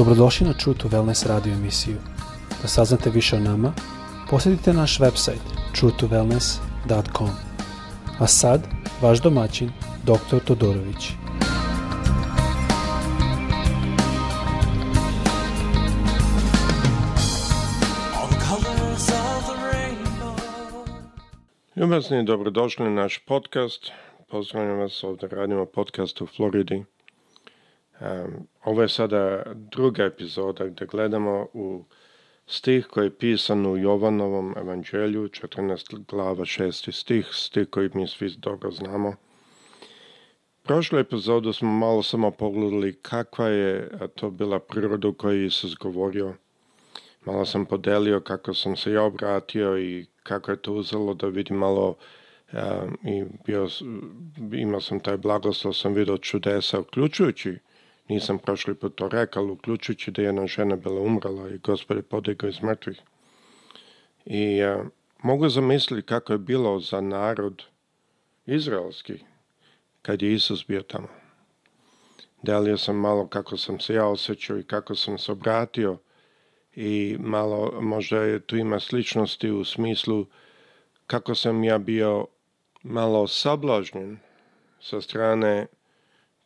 Dobrodošli na True to Wellness radio emisiju. Da saznate više o nama, posjetite naš website truetowellness.com. A sad, vaš domaćin, dr. Todorović. Ljubasni, dobrodošli na naš podcast. Pozdravljam vas ovdje radimo podcast u Floridi ovo je sada druga epizoda gdje gledamo u stih koji je pisan u Jovanovom evanđelju, 14 glava 6 stih, stih koji mi svi dobro znamo. Prošlu epizodu smo malo samo pogledali kakva je to bila priroda u kojoj se Isus govorio. Malo sam podelio kako sam se ja obratio i kako je to uzelo da vidim malo i bio, imao sam taj blagoslov, sam vidio čudesa, uključujući nisam prošli put to rekao, uključujući da je jedna žena bila umrla i gospod je podigao iz mrtvih. I e, mogu zamisliti kako je bilo za narod izraelski kad je Isus bio tamo. Delio sam malo kako sam se ja osjećao i kako sam se obratio i malo možda tu ima sličnosti u smislu kako sam ja bio malo sablažnjen sa strane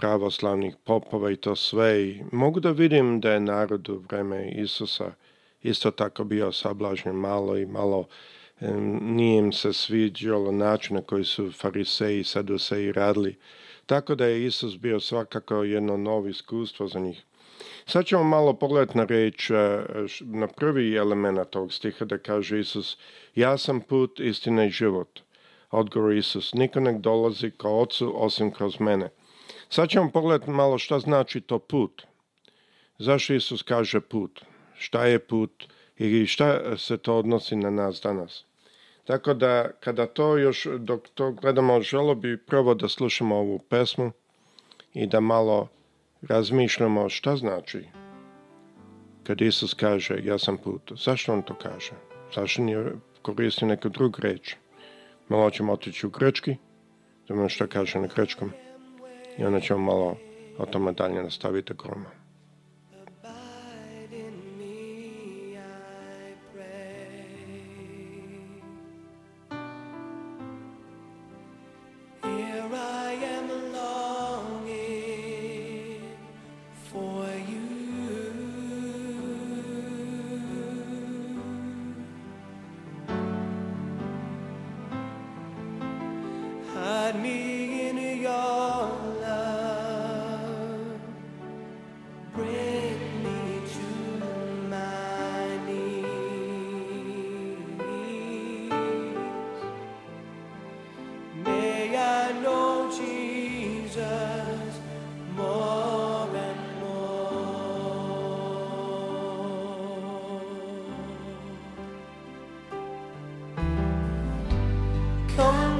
pravoslavnih popova i to sve. I mogu da vidim da je narod u vreme Isusa isto tako bio sablažnjen malo i malo nije im se sviđalo način na koji su fariseji i saduseji radili. Tako da je Isus bio svakako jedno novo iskustvo za njih. Sad ćemo malo pogledati na reč, e, na prvi element tog stiha da kaže Isus, ja sam put, istina i život. Odgovor Isus, niko ne dolazi kao ocu osim kroz mene. Sad ćemo pogledati malo šta znači to put. Zašto Isus kaže put? Šta je put? I šta se to odnosi na nas danas? Tako da kada to još, dok to gledamo, želo bi prvo da slušamo ovu pesmu i da malo razmišljamo šta znači kad Isus kaže ja sam put. Zašto on to kaže? Zašto nije koristio neku drugu reč? Malo ćemo otići u grečki, da što kaže na grečkom i onda ćemo malo o tome dalje nastaviti kroma. do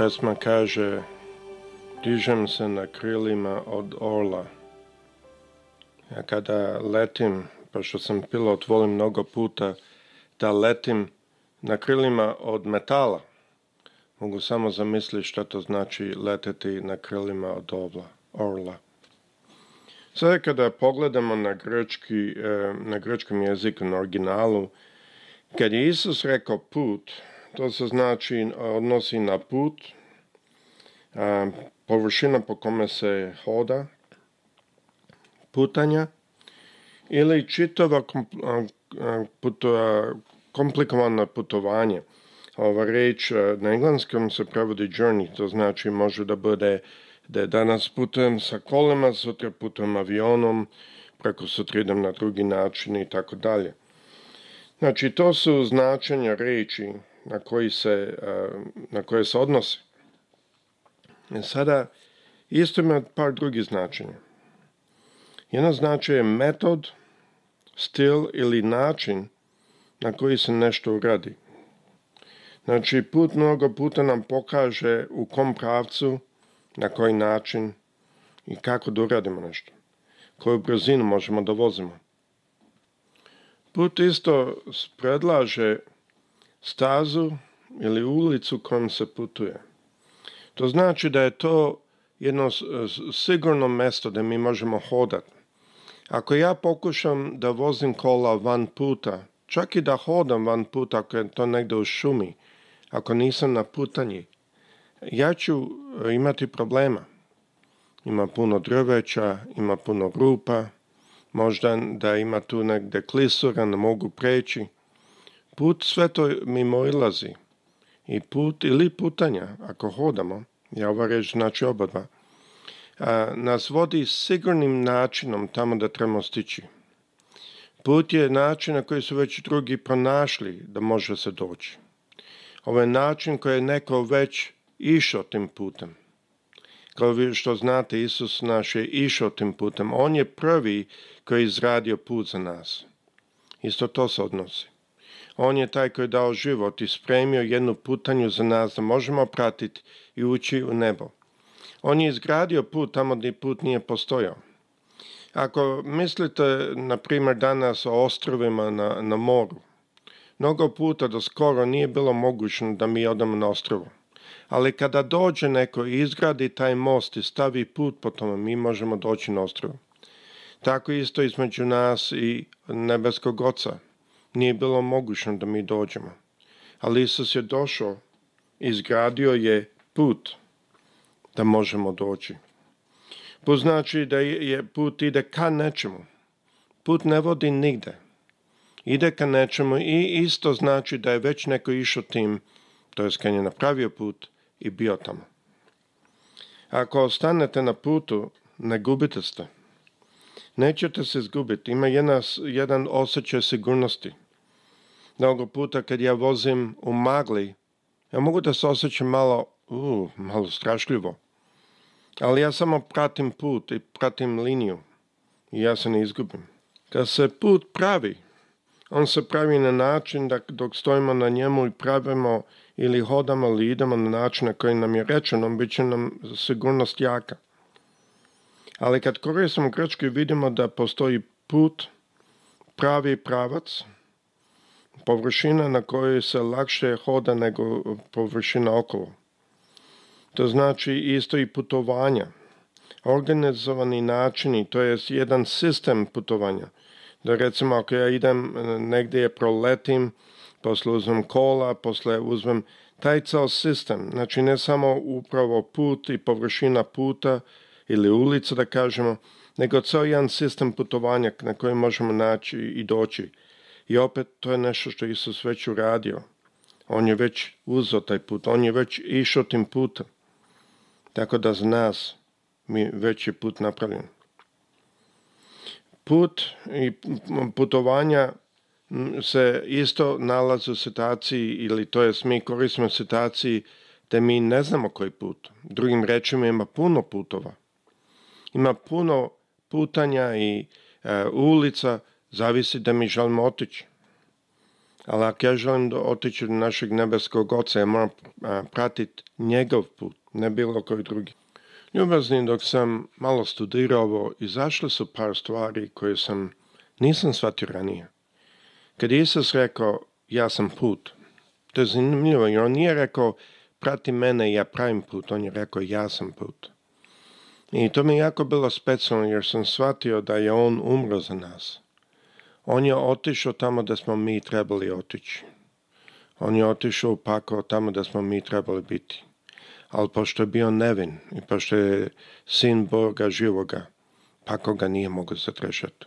Pesma kaže Dižem se na krilima od orla. Ja kada letim, što sam pilot, volim mnogo puta da letim na krilima od metala. Mogu samo zamisliti što to znači leteti na krilima od ovla, orla. Sada kada pogledamo na, grečkom eh, na jeziku, na originalu, kad je Isus rekao put, to se znači odnosi na put, površina po kome se hoda, putanja ili čitava puto, putovanje. Ova reč na engleskom se prevodi journey, to znači može da bude da danas putujem sa kolima, sutra putujem avionom, preko sutra idem na drugi način i tako dalje. Znači, to su značenja reči na, koji se, na koje se odnosi. E, sada, isto ima par drugih značenja. Jedno značenje je metod, stil ili način na koji se nešto uradi. Znači, put mnogo puta nam pokaže u kom pravcu, na koji način i kako da uradimo nešto. Koju brzinu možemo da vozimo. Put isto predlaže stazu ili ulicu kojom se putuje. To znači da je to jedno sigurno mesto da mi možemo hodati. Ako ja pokušam da vozim kola van puta, čak i da hodam van puta ako je to negdje u šumi, ako nisam na putanji, ja ću e, imati problema. Ima puno drveća, ima puno rupa, možda da ima tu negdje klisura, ne mogu preći. Put sve mimo mimoilazi i put ili putanja, ako hodamo, ja ova reč znači oba dva, nas vodi sigurnim načinom tamo da trebamo stići. Put je način na koji su već drugi pronašli da može se doći. Ovo je način koji je neko već išao tim putem. Kao vi što znate, Isus naš je išao tim putem. On je prvi koji je izradio put za nas. Isto to se odnosi. On je taj koji je dao život i spremio jednu putanju za nas da možemo pratiti i ući u nebo. On je izgradio put tamo gdje put nije postojao. Ako mislite, na primjer, danas o ostrovima na, na moru, mnogo puta do skoro nije bilo mogućno da mi odemo na ostrovo. Ali kada dođe neko i izgradi taj most i stavi put po tome, mi možemo doći na ostrovo. Tako isto između nas i nebeskog oca nije bilo mogućno da mi dođemo. Ali Isus je došao, izgradio je put da možemo doći. Put znači da je put ide ka nečemu. Put ne vodi nigde. Ide ka nečemu i isto znači da je već neko išao tim, to je kad je napravio put i bio tamo. Ako ostanete na putu, ne gubite ste nećete se izgubiti. Ima jedna, jedan osjećaj sigurnosti. Mnogo puta kad ja vozim u magli, ja mogu da se osjećam malo, uh, malo strašljivo. Ali ja samo pratim put i pratim liniju. I ja se ne izgubim. Kad se put pravi, on se pravi na način da dok stojimo na njemu i pravimo ili hodamo ili idemo na način na koji nam je rečeno, bit će nam sigurnost jaka. Ali kad koristimo u vidimo da postoji put, pravi pravac, površina na kojoj se lakše hoda nego površina okolo. To znači isto i putovanja, organizovani načini, to je jedan sistem putovanja. Da recimo ako ja idem e, negdje proletim, posle uzmem kola, posle uzmem taj ceo sistem. Znači ne samo upravo put i površina puta, ili ulicu da kažemo, nego cijel jedan sistem putovanja na kojem možemo naći i doći. I opet to je nešto što Isus već uradio. On je već uzeo taj put, on je već išao tim putem. Tako da za nas mi već je put napravljen. Put i putovanja se isto nalaze u situaciji ili to jest mi koristimo situaciji te mi ne znamo koji put. Drugim rečima ima puno putova ima puno putanja i e, ulica, zavisi da mi želimo otići. Ali ako ja želim otići do našeg nebeskog oca, ja moram e, pratiti njegov put, ne bilo koji drugi. Ljubazni, dok sam malo studirao ovo, izašle su par stvari koje sam nisam shvatio ranije. Kad Isus rekao, ja sam put, to je zanimljivo, jer on nije rekao, prati mene, ja pravim put, on je rekao, ja sam put. I to mi je jako bilo specijalno jer sam shvatio da je on umro za nas. On je otišao tamo da smo mi trebali otići. On je otišao u tamo da smo mi trebali biti. Ali pošto je bio nevin i pošto je sin Boga živoga, pako ga nije mogao zatrešati.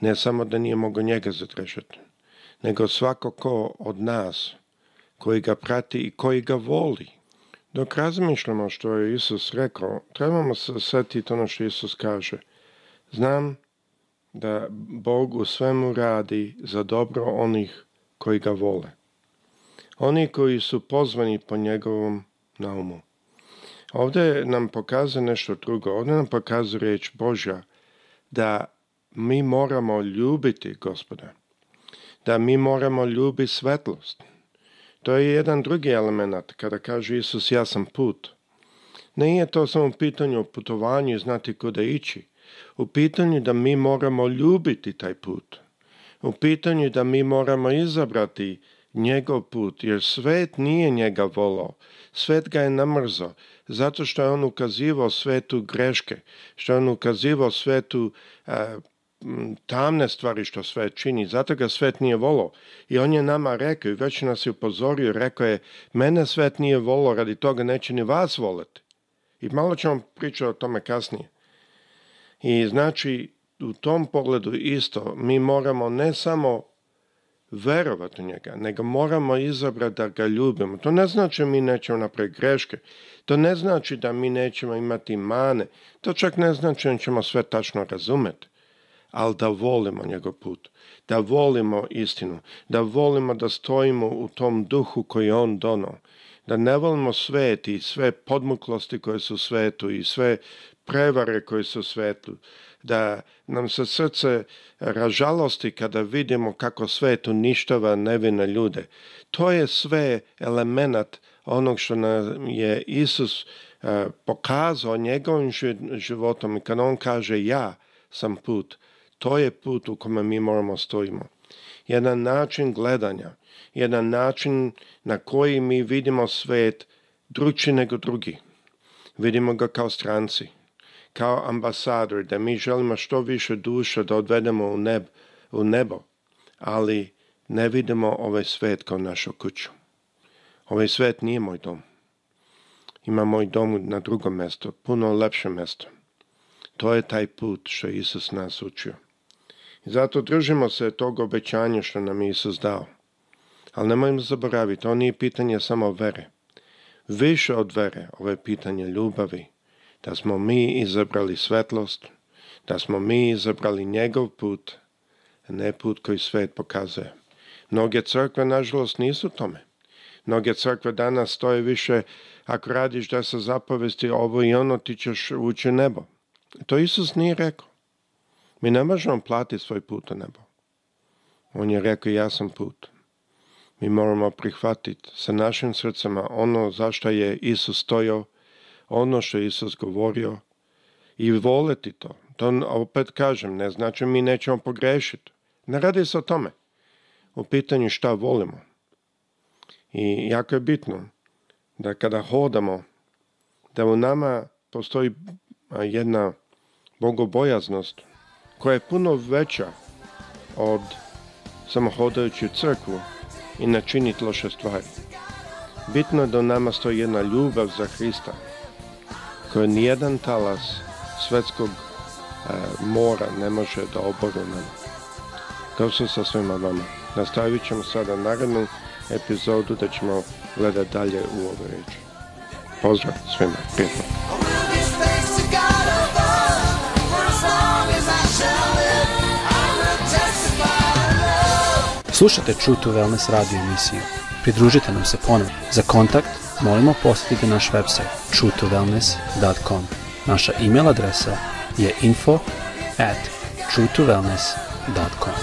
Ne samo da nije mogao njega zatrešati, nego svako ko od nas koji ga prati i koji ga voli, dok razmišljamo što je Isus rekao, trebamo se setiti ono što Isus kaže. Znam da Bog u svemu radi za dobro onih koji ga vole. Oni koji su pozvani po njegovom naumu. Ovdje nam pokazuje nešto drugo. Ovdje nam pokazuje riječ Božja da mi moramo ljubiti gospoda. Da mi moramo ljubiti svetlost. To je jedan drugi element kada kaže Isus ja sam put. Nije to samo pitanje o putovanju i znati kuda ići. U pitanju da mi moramo ljubiti taj put. U pitanju da mi moramo izabrati njegov put, jer svet nije njega volao. Svet ga je namrzao, zato što je on ukazivao svetu greške, što je on ukazivao svetu eh, tamne stvari što svet čini, zato ga svet nije volo. I on je nama rekao i već nas je upozorio, rekao je, mene svet nije volo, radi toga neće ni vas voleti. I malo ćemo pričati o tome kasnije. I znači, u tom pogledu isto, mi moramo ne samo verovati u njega, nego moramo izabrati da ga ljubimo. To ne znači mi nećemo napraviti greške, to ne znači da mi nećemo imati mane, to čak ne znači da ćemo sve tačno razumjeti ali da volimo njegov put, da volimo istinu, da volimo da stojimo u tom duhu koji je on donao, da ne volimo svet i sve podmuklosti koje su svetu i sve prevare koje su svetu, da nam se srce ražalosti kada vidimo kako svet uništava nevine ljude. To je sve element onog što nam je Isus e, pokazao njegovim životom i kada on kaže ja sam put, to je put u kome mi moramo stojimo. Jedan način gledanja, jedan način na koji mi vidimo svet drugi nego drugi. Vidimo ga kao stranci, kao ambasadori, da mi želimo što više duša da odvedemo u, neb, u nebo, ali ne vidimo ovaj svet kao našu kuću. Ovaj svet nije moj dom. Ima moj dom na drugom mjestu, puno lepše mjesto. To je taj put što Isus nas učio zato držimo se tog obećanja što nam je Isus dao. Ali nemojmo zaboraviti, to nije pitanje samo vere. Više od vere, ovo je pitanje ljubavi. Da smo mi izabrali svetlost, da smo mi izabrali njegov put, a ne put koji svet pokazuje. Mnoge crkve, nažalost, nisu tome. Mnoge crkve danas stoje više, ako radiš da se zapovesti ovo i ono, ti ćeš ući nebo. To Isus nije rekao. Mi ne možemo platiti svoj put u nebo. On je rekao, ja sam put. Mi moramo prihvatiti sa našim srcama ono zašto je Isus stojao, ono što je Isus govorio i voleti to. To opet kažem, ne znači mi nećemo pogrešiti. Ne radi se o tome. U pitanju šta volimo. I jako je bitno da kada hodamo, da u nama postoji jedna bogobojaznost koja je puno veća od samo hodajući crkvu i načiniti loše stvari. Bitno je da u nama stoji jedna ljubav za Hrista koja nijedan talas svetskog e, mora ne može da oboru nam. su sa svima vama. Nastavit ćemo sada narednu epizodu da ćemo gledati dalje u ovoj reči. Pozdrav svima. prijatno. Slušajte True to Wellness radio emisiju. Pridružite nam se ponovno. Za kontakt molimo posjetite naš website truetowellness.com. Naša e adresa je info at truetowellness.com.